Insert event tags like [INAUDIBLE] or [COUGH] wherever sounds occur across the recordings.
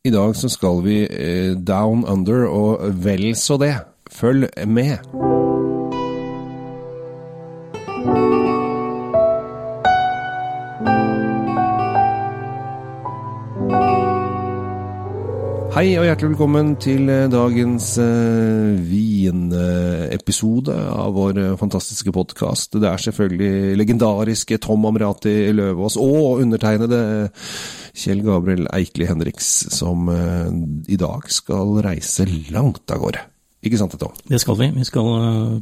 I dag så skal vi eh, down under, og vel så det. Følg med. Hei og hjertelig velkommen til eh, dagens uh, vinepisode av vår eh, fantastiske podkast. Det er selvfølgelig legendariske Tom Amrati Løvaas og undertegnede Kjell Gabriel Eikli Henriks som uh, i dag skal reise langt av gårde. Ikke sant, Tom? Det skal vi. Vi skal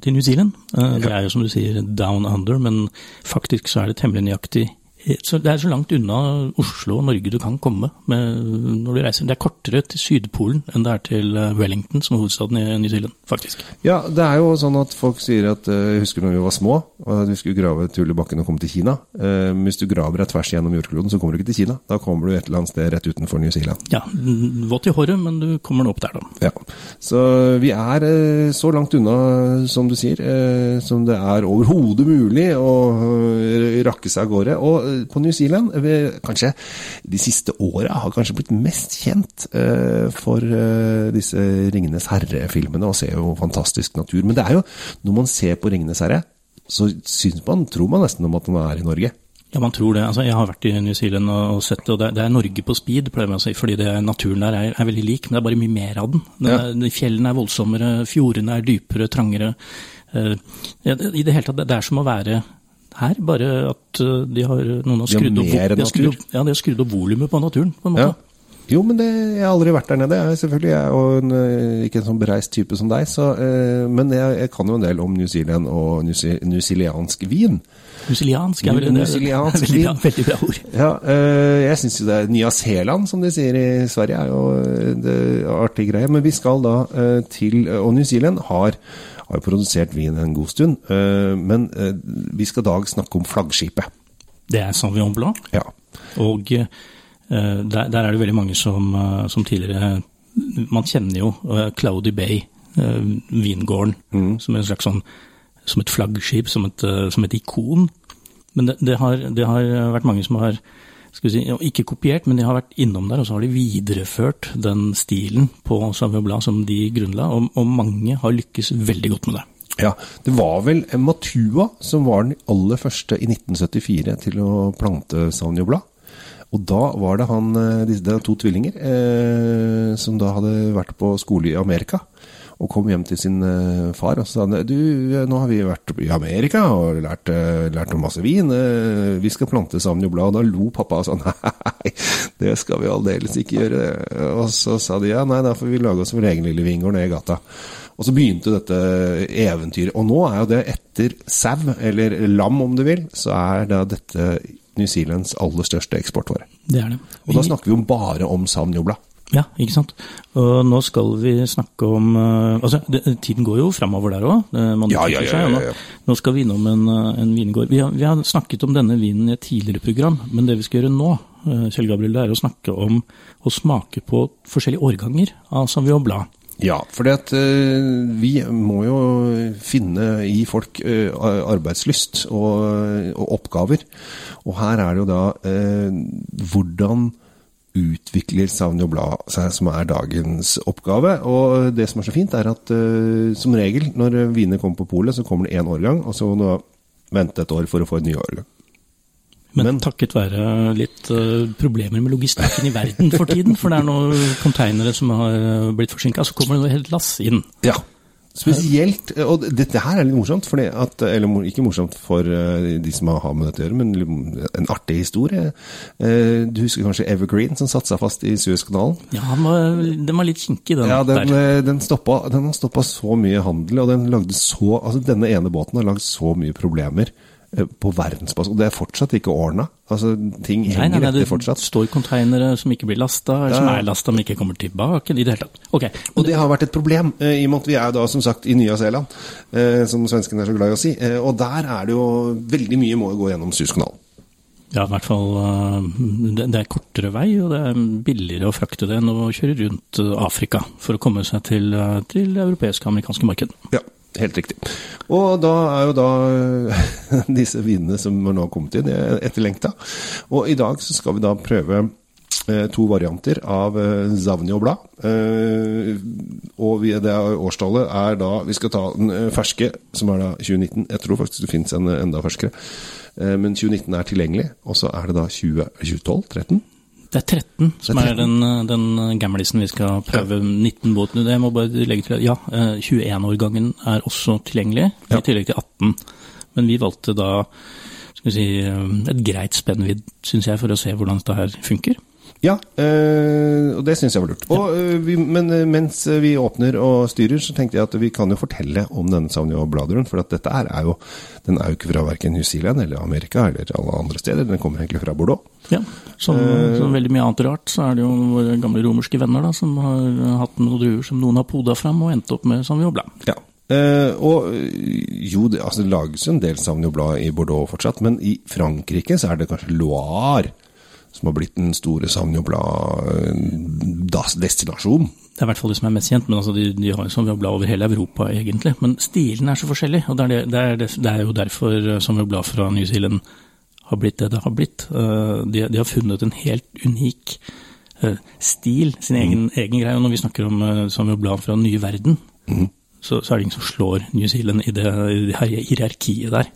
til New Zealand. det er jo som du sier down under, men faktisk så er det temmelig nøyaktig så det er så langt unna Oslo og Norge du kan komme med, når du reiser. Det er kortere til Sydpolen enn det er til eh, Wellington, som er hovedstaden i New Zealand, faktisk. Ja, det er jo sånn at folk sier at eh, Jeg husker når vi var små, og at vi skulle grave et hull i bakken og komme til Kina. Eh, hvis du graver deg tvers gjennom jordkloden, så kommer du ikke til Kina. Da kommer du et eller annet sted rett utenfor New Zealand. Ja, vått i håret, men du kommer nå opp der, da. Ja. Så vi er så langt unna, som du sier, som det er overhodet mulig å rakke seg av gårde. Og på New Zealand, kanskje de siste åra, har kanskje blitt mest kjent uh, for uh, disse Ringenes herre-filmene, og ser jo fantastisk natur. Men det er jo, når man ser på Ringenes herre, så syns man, tror man nesten om at man er i Norge. Ja, man tror det. Altså, jeg har vært i New Zealand og sett det, og det er, Norge på speed, pleier man å si. Fordi det, naturen der er, er, veldig lik, men det er bare mye mer av den. Ja. Fjellene er voldsommere, fjordene er dypere, trangere. Uh, I det hele tatt, det er som å være her, bare at eh, de har, noen har skrudd, opp, de har skrudd, ja, de har skrudd opp volumet på naturen, på en måte. Ja. Jo, men det, jeg har aldri vært der nede. Jeg, selvfølgelig jeg er jo en, eh, ikke en sånn bereist type som deg, så, eh, men jeg, jeg, kan jo en del om New Zealand og newzealandsk vin. Newzealandsk er vel en [LAUGHS] veldig, bra, veldig bra ord. Ja, eh, jeg syns jo det er Nya Zeeland, som de sier i Sverige, er jo eh, det artig greie. Men vi skal da eh, til Og New Zealand har har jo produsert vin en god stund. Eh, men eh, vi skal i dag snakke om flaggskipet. Det er Sauvignon Blanc. Ja. Og eh, der, der, er det veldig mange som, som, tidligere Man kjenner jo Cloudy Bay, vingården, mm. som en slags sånn som et flaggskip, som et, som et ikon. Men det, det, har, det har vært mange som har si, ikke kopiert, men de har vært innom der, og så har de videreført den stilen på Savio Blad som de grunnla, og, og, mange har lykkes veldig godt med det. Ja, det var vel Matua som var den aller første i 1974 til å plante Savio Blad. Og da var det han, eh, disse to tvillinger, eh, som da hadde vært på skole i Amerika og kom hjem til sin uh, far og sa du, nå har vi vært i Amerika og lært, uh, lært om masse vin, uh, vi skal plante sauvignon Og da lo pappa og sa [LAUGHS] nei, det skal vi aldeles ikke gjøre. Og så sa de ja, nei, da får vi lage oss vår egen lille vingård nede i gata. Og så begynte dette eventyret. Og nå er jo det etter sau, eller lam om du vil, så er da dette New Zealands aller største eksportvare. Det er det. Og da snakker vi jo bare om sauvignon ja, ikke sant. Og nå skal vi snakke om uh, Altså, det, tiden går jo framover der òg. Ja, ja, ja, ja, ja. Nå skal vi innom en, eh, en vingård. Vi har, vi har, snakket om denne vinen i et tidligere program, men det vi skal gjøre nå, uh, Kjell Gabriel, det er å snakke om å smake på forskjellige årganger av Sauvignon Blad. Ja, for uh, vi må jo finne i folk uh, arbeidslyst og, og, oppgaver. Og her er det jo da uh, hvordan utvikler Savnio Blad seg, som er dagens oppgave. Og det som er så fint, er at uh, som regel når vinene kommer på polet, så kommer det én årgang, og så må du vente et år for å få en ny årgang. Men, Men takket være litt uh, problemer med logistikken i verden for tiden, for det er noen konteinere som har blitt forsinka, så kommer det noe helt lass inn. Ja, Spesielt, og dette her er litt morsomt, at, eller ikke morsomt for eh, de som har med dette å gjøre, men en artig historie. Eh, du husker kanskje Evergreen som satte seg fast i Suezkanalen? Ja, den var, litt kinkig, den. Ja, den, den, stoppa, den har stoppa så mye handel, og den lagde så, altså denne ene båten har lagd så mye problemer Eh, på verdensbasis. Og det er fortsatt ikke ordna. Altså, ting henger nei, nei, nei, etter fortsatt. Det står containere som ikke blir lasta, eller ja. som er lasta, men ikke kommer tilbake. i det hele tatt. Okay. Og det har vært et problem, eh, i og med at vi er da som sagt i Nya-Zeeland, eh, som svenskene er så glad i å si. Og der er det jo veldig mye må gå gjennom Suezkanalen. Ja, i hvert fall det er kortere vei, og det er billigere å frakte det enn å kjøre rundt Afrika for å komme seg til, til europeiske og amerikanske marked. Ja. Helt riktig. Og da er jo da [LAUGHS] disse vinene som nå har kommet inn, etterlengta. Og i dag så skal vi da prøve eh, to varianter av Zavni og Blad. Eh, og det årstallet er da Vi skal ta den eh, ferske, som er da 2019. Jeg tror faktisk det finnes en eh, enda ferskere. Eh, men 2019 er tilgjengelig, og så er det da 20, 2012? 13? Det er 13 som er er, den, eh, den gamlisen vi skal prøve. 19 båten. Jeg må bare legge til Ja, eh, 21-årgangen er også tilgjengelig, Ja. i tillegg til 18. Men vi valgte da skal vi si, eh, et greit spennvidd, syns jeg, for å se hvordan dette her funker. Ja, eh, og det syns jeg var lurt. Og, eh, vi, men eh, mens vi åpner og styrer, så tenkte jeg at vi kan jo fortelle om denne Sauvignon Bladeren. For at dette er jo Den er jo ikke fra verken New Zealand eller Amerika eller alle andre steder. Den kommer egentlig fra Bordeaux. Ja, Som, uh, som veldig mye annet rart, så er det jo våre gamle romerske venner da, som har hatt noen druer som noen har poda fram og endt opp med Sauvignon Blanc. Ja. Uh, og jo, det, altså, det lages en del Sauvignon Blad i Bordeaux fortsatt, men i Frankrike så er det kanskje Loire som har blitt den store Sauvignon Blad-destinasjonen. Det er i hvert fall det som er mest kjent, men altså de, de har jo Sauvignon Blanc over hele Europa, egentlig. Men stilen er så forskjellig, og det er, det, det er, det, er jo derfor eh, Sauvignon Blanc fra New Zealand har blitt det det har blitt. Eh, De, de har funnet en helt unik eh, stil, sin egen, egen greie. Og når vi snakker om eh, Sauvignon Blanc fra den nye verden, så, så er det ingen som slår New Zealand i det, i hierarkiet der.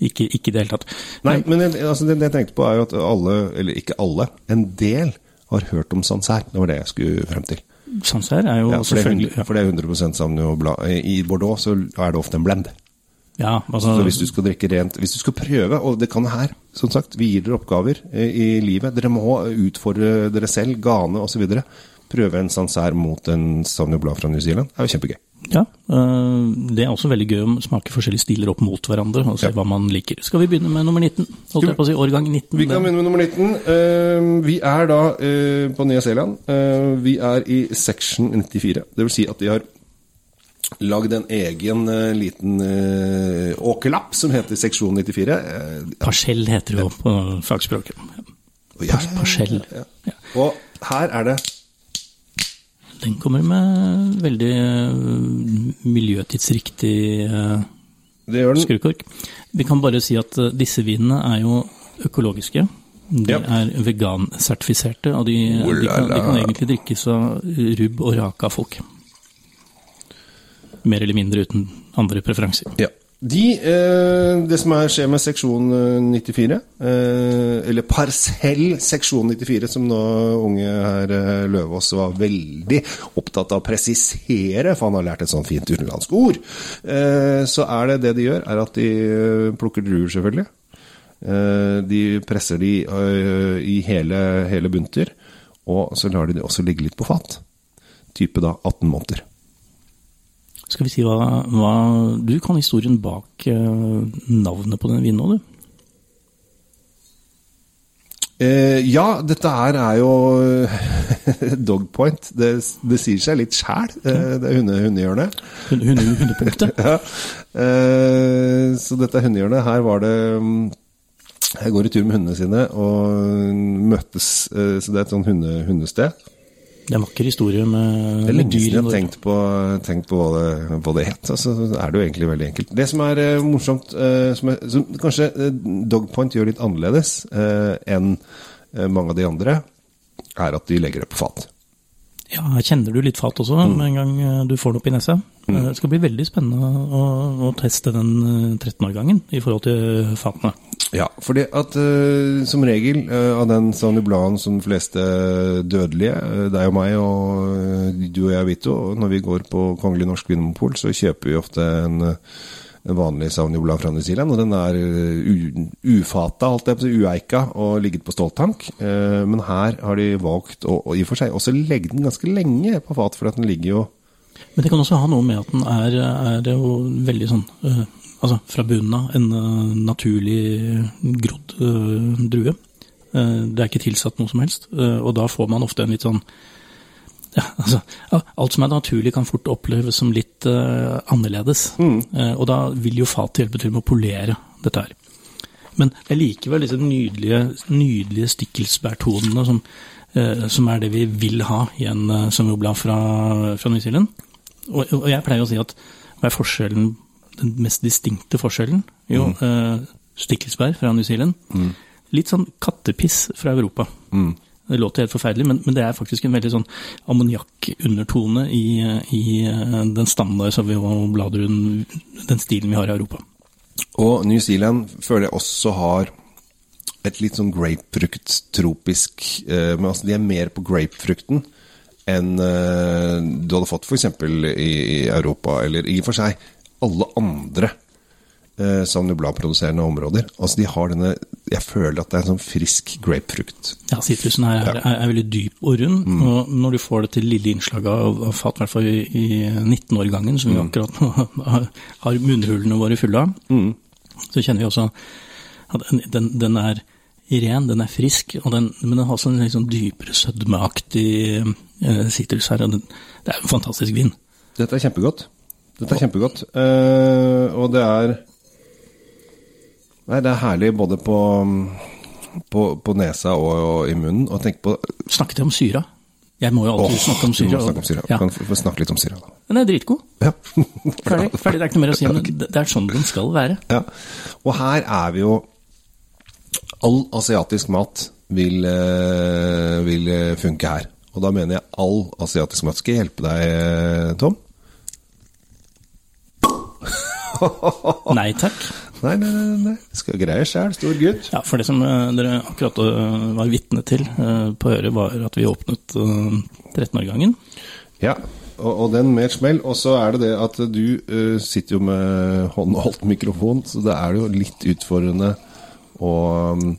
Ikke, i det hele tatt. Nei, men altså, det, det jeg tenkte på er jo at alle, eller ikke alle, en del har hørt om Sancerre. Det var det jeg skulle frem til. Sancerre er jo Ja, for, det selvfølgelig 100 for det er 100 Sauvignon. I Bordeaux så er det ofte en blend. Ja, altså, Så hvis du skal drikke rent Hvis du skal prøve, og det kan her, som sagt, vi gir dere oppgaver eh, i livet. Dere må utfordre dere selv, gane osv. Prøve en Sancerre mot en Sauvignon Blanc fra New Zealand. Det er jo kjempegøy. Ja, øh, det er også veldig gøy å smake forskjellige stiler opp mot hverandre og se Ja. hva man liker. Skal vi begynne med nummer 19? Holdt jeg på å si årgang 19. Vi kan begynne med nummer 19. Eh, vi er da eh, på Nya Zeeland. Eh, vi er i section 94. Det vil si at de har lagd en egen eh, liten eh, åkerlapp som heter seksjon 94. Eh, Parsell heter det jo på fagspråket. ja, Parsell. Ja. Og her er det Den kommer med veldig øh, miljøtidsriktig den. skrukork. Vi kan bare si at øh, disse vinene er jo økologiske. De Ja. er vegansertifiserte, og de, de, kan, de kan egentlig drikkes av rubb og rake av folk. Mer eller mindre uten andre preferanser. Ja. De, eh, det som er, skjer med seksjon eh, 94, eh, eller parsell seksjon 94, som nå unge her eh, Løvaas var veldig opptatt av å presisere, for han har lært et sånt fint utenlandsk ord, eh, så er det det de gjør, er at de eh, plukker druer, selvfølgelig. Eh, de presser de eh, i hele, hele bunter, og så lar de det også ligge litt på fat. Type da 18 måneder. Skal vi si hva, hva Du kan historien bak eh, navnet på den vinen nå, du. Eh, ja, dette her er jo [LAUGHS] Dogpoint. Det, det sier seg litt sjæl, eh, det hunde, hundehjørnet. Hunde, hunde, hundepunktet. [LAUGHS] Ja. Eh, så dette hundehjørnet. Her var det Jeg går i tur med hundene sine og møtes, eh, Så det er et sånn hunde, hundested. Det er en vakker historie med, Det er med dyr jeg har tenkt på, tenkt på hva, det, hva det het. Altså, så er det jo egentlig veldig enkelt. Det som er eh, morsomt, eh, som, er, som kanskje eh, Dogpoint gjør litt annerledes enn mange av de andre, er at de legger det på fat. Ja, her kjenner du litt fat også, Mm. med en gang du får det opp i nesa. Mm. Det skal bli veldig spennende å, å teste den eh, 13-årgangen i forhold til fatene. Ja, fordi at uh, som regel uh, av den Sauvignon som de fleste dødelige, uh, deg og meg og du og jeg, Vito, når vi går på Kongelig Norsk Vinmonopol, så kjøper vi ofte en, en vanlig Sauvignon fra New Zealand, og den er ufata, holdt jeg ueika og ligget på ståltank. Men her har de valgt å, og i og for seg også legge den ganske lenge på fat, for at den ligger jo Men det kan også ha noe med at den er, er jo veldig sånn Altså fra bunnen av en eh, naturlig grodd eh, drue. Eh, det er ikke tilsatt noe som helst, eh, og da får man ofte en litt sånn ja, [LAUGHS] altså, Alt som er naturlig, kan fort oppleves som litt eh, annerledes. Eh, og da vil jo fatet hjelpe til med å polere dette her. Men det er likevel disse nydelige, nydelige stikkelsbærtonene som, eh, som er det vi vil ha i en Sauvignon fra, fra New Zealand. Og, og jeg pleier å si at hva er forskjellen, den mest distinkte forskjellen? Jo, eh, stikkelsbær fra New Zealand. Litt sånn kattepiss fra Europa. mm. Det låter helt forferdelig, men, men det er faktisk en veldig sånn ammoniakkundertone i, i eh, den standard Sauvignon rundt, den stilen vi har i Europa. Og New Zealand føler jeg også har et litt sånn grapefrukt-tropisk eh, Men altså, de er mer på grapefrukten enn eh, du hadde fått f.eks. I, i Europa, eller i og for seg alle andre eh, Sauvignon Blad-produserende områder. Altså, de har denne Jeg føler at det er en sånn frisk grapefrukt. Ja, sitrusen her er, er, er veldig dyp og rund, Mm. og når du får det til lille innslaget av, av fat, i hvert fall i, i 19-årgangen, som vi Mm. akkurat nå har, munnhullene våre fulle av, Mm. så kjenner vi også at den, den, den er ren, den er frisk, den, men den har også en sånn dypere sødmeaktig eh, her. og den, Det er en fantastisk vin. Dette er kjempegodt. Dette er kjempegodt. Uh, og det er Nei, det er herlig både på, på, på nesa og, og i munnen. Og tenk på Snakket jeg om syra? Jeg må jo alltid oh, snakke om syra. du må snakke om syra. Ja. Kan få snakke litt om syra, da. Den er dritgod. Ja. [LAUGHS] Ferdig, ferdig, det er ikke noe mer å si. Men det, det er sånn den skal være. ja. Og her er vi jo All asiatisk mat vil, eh, vil funke her. Og da mener jeg all asiatisk mat. Skal jeg hjelpe deg, eh, Tom? [LAUGHS] Nei takk. Nei, nei, nei. nei. Skal greie sjæl, stor gutt. Ja, for det som eh, dere akkurat eh, var vitne til eh, på øret, var at vi åpnet eh, 13-årgangen. Ja, og, og den med et smell. Og så er det det at du uh, sitter jo med håndholdt mikrofon, så det er jo litt utfordrende å, um,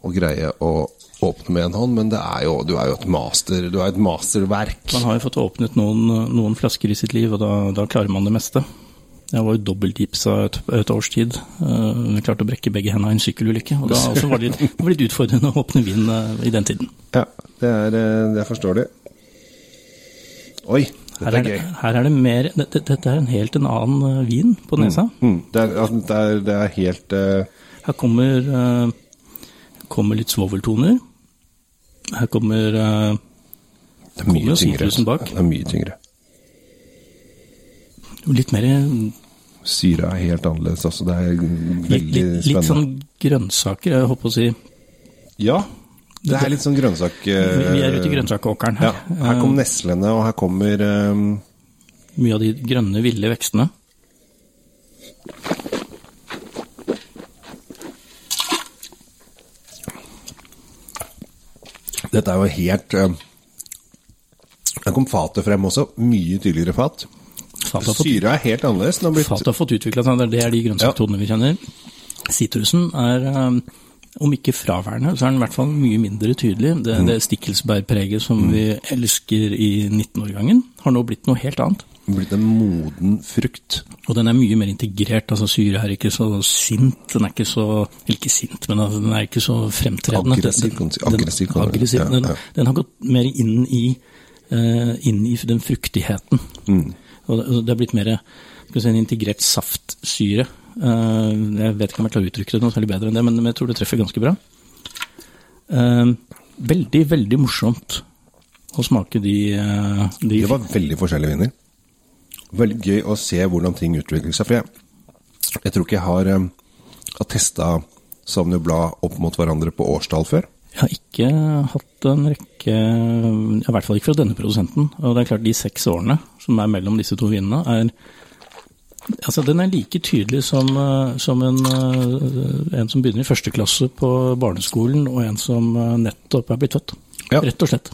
å greie å åpne med en hånd, men det er jo, du er jo et master, du er et masterverk. Man har jo fått åpnet noen, noen flasker i sitt liv, og da, da klarer man det meste. Jeg var jo dobbeltgipsa et, et års tid. Uh, klarte å brekke begge hendene i en sykkelulykke. Og da [LAUGHS] var det, litt, var litt utfordrende å åpne vin eh, i den tiden. Ja, det er, eh, det er forståelig. Oi, dette Her er er, det, gøy. her er det mer Dette, dette er en helt en annen vin på nesa. Mm, det, er, altså, det, er, det er helt uh... Her kommer, kommer litt svoveltoner. Her kommer uh, Det er mye tyngre. bak. Det er mye tyngre. litt mer Syra er helt annerledes, altså. Det er veldig litt, litt spennende. sånn grønnsaker, jeg håper å si. Ja, det er litt sånn grønnsak... Vi er ute i grønnsakåkeren Ja, her. her kom neslene, og her kommer um, Mye av de grønne, ville vekstene. Dette er jo helt um, Her kom fatet frem også. Mye tydeligere fat. Syra er helt annerledes. Den har blitt Fat har fått utvikla seg, det er de grønnsaktonene vi kjenner. Sitrusen er, um, om ikke fraværende, så er den i hvert fall mye mindre tydelig. Det, Mm. det stikkelsbærpreget som vi elsker i 19-årgangen, har nå blitt noe helt annet. blitt en moden frukt. Og den er mye mer integrert. altså Syre er ikke så sint. Den er ikke så Eller ikke sint, men altså, den er ikke så fremtredende. Aggressiv, Den- den- Aggressiv, den, ja, Den, ja. den har gått mer inn i, uh, inn i den fruktigheten. Mm. Og det, og er blitt mer si, en integrert saftsyre. Eh, jeg vet ikke om jeg klarer å uttrykke det noe særlig bedre enn det, men, jeg tror det treffer ganske bra. Eh, veldig, veldig morsomt å smake de, eh, de Det var veldig forskjellige viner. Veldig gøy å se hvordan ting utvikler seg. For jeg, jeg tror ikke jeg har, har testa Sauvignon Blad opp mot hverandre på årstall før. Jeg har ikke hatt en rekke, i hvert fall ikke fra denne produsenten. Og det er klart de seks årene som er mellom disse to vinene, er Altså, den er like tydelig som, eh, som en, eh, en som begynner i første klasse på barneskolen, og en som eh, nettopp er blitt født. Ja. Rett og slett.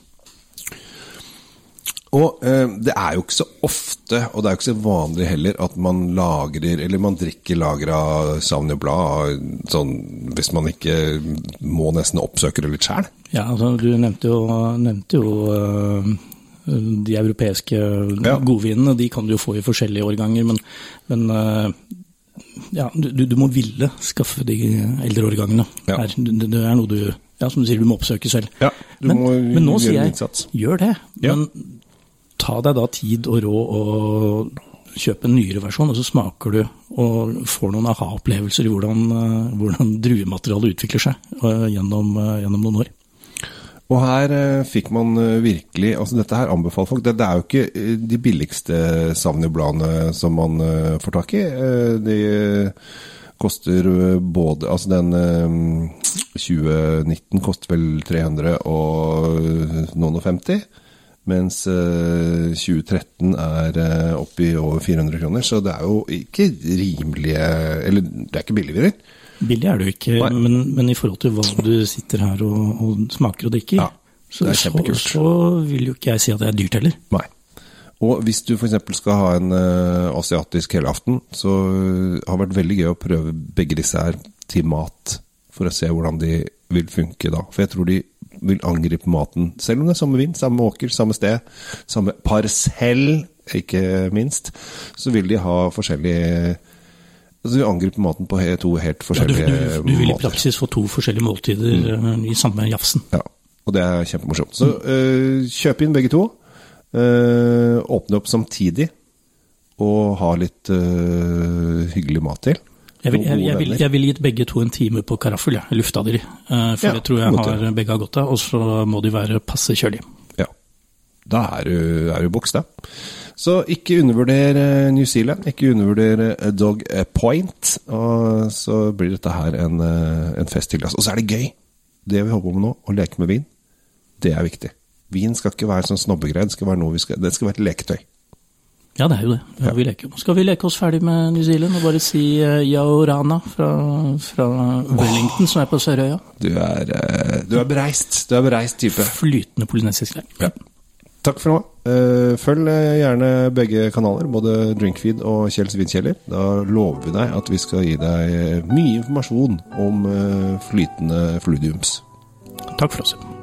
Og eh, det er jo ikke så ofte, og det er jo ikke så vanlig heller, at man lagrer, eller man drikker lagra Sauvignon Blad sånn, hvis man ikke må nesten oppsøke det litt sjæl. Ja, altså, du nevnte jo, nevnte jo eh, de europeiske Ja. godvinene. De kan du jo få i forskjellige årganger, men, men eh, ja, du, du- må ville skaffe de eldre årgangene. Ja. Her. Det, det er noe du ja, som du sier, du må oppsøke selv. Ja, du men, må men nå gjøre sier en jeg innsats. gjør det, Ja. Ta deg da tid og råd og kjøpe en nyere versjon, og så smaker du og får noen aha-opplevelser i hvordan, eh, hvordan druematerialet utvikler seg eh, gjennom, eh, gjennom noen år. Og her fikk man virkelig Altså, dette her anbefaler folk. Det, er jo ikke de billigste Savnio-bladene som man får tak i. De, Koster både Altså den eh, 2019 koster vel 300 og noen og 50. Mens eh, 2013 er eh, oppe i over 400 kroner. Så det er jo ikke rimelige Eller det er ikke billig billigere. Billig er det jo ikke, men, men i forhold til hva du sitter her og, og smaker og drikker, Ja, så, så, så vil jo ikke jeg si at det er dyrt heller. Nei. Og hvis du f.eks. skal ha en uh, asiatisk helaften, så har det vært veldig gøy å prøve begge disse her til mat, for å se hvordan de vil funke da. For jeg tror de vil angripe maten, selv om det er samme vind, samme åker, samme sted, samme parsell, ikke minst, så vil de ha forskjellige Altså de angriper maten på to helt Ja, du, forskjellige du, du vil i praksis få to forskjellige måltider Mm. eh, i samme jafsen. Ja, og det er kjempemorsomt. Så øh, kjøp inn begge to. øh, åpne opp samtidig. Og ha litt øh, hyggelig mat til. Jeg vil, jeg, vil, jeg vil gitt begge to en time på karaffel, ja, lufta de. Eh, For Ja, det tror jeg har, begge har godt av. Og så må de være passe kjølige. Ja. Da er du, er du boks, da. Så ikke undervurder øh, New Zealand. Ikke undervurder øh, Dog Point. Og så blir dette her en, en fest til. glass. Og så er det gøy. Det vi holder på med nå, å leke med vin, det er viktig. Vin skal ikke være sånn snobbegreie. Det det skal være et leketøy. Ja, det er jo det. Ja, vi leker. Nå skal vi leke oss ferdig med New Zealand og bare si uh, Yaorana fra, fra Wellington, som er på Sørøya. Du er, uh, du er bereist. Du er bereist type. Flytende polynesisk der. Takk for nå. Uh, Følg eh, gjerne begge kanaler, både Drinkfeed og Kjells Vinkjeller. Da lover vi deg at vi skal gi deg eh, mye informasjon om uh, flytende fluidiums. Takk for oss.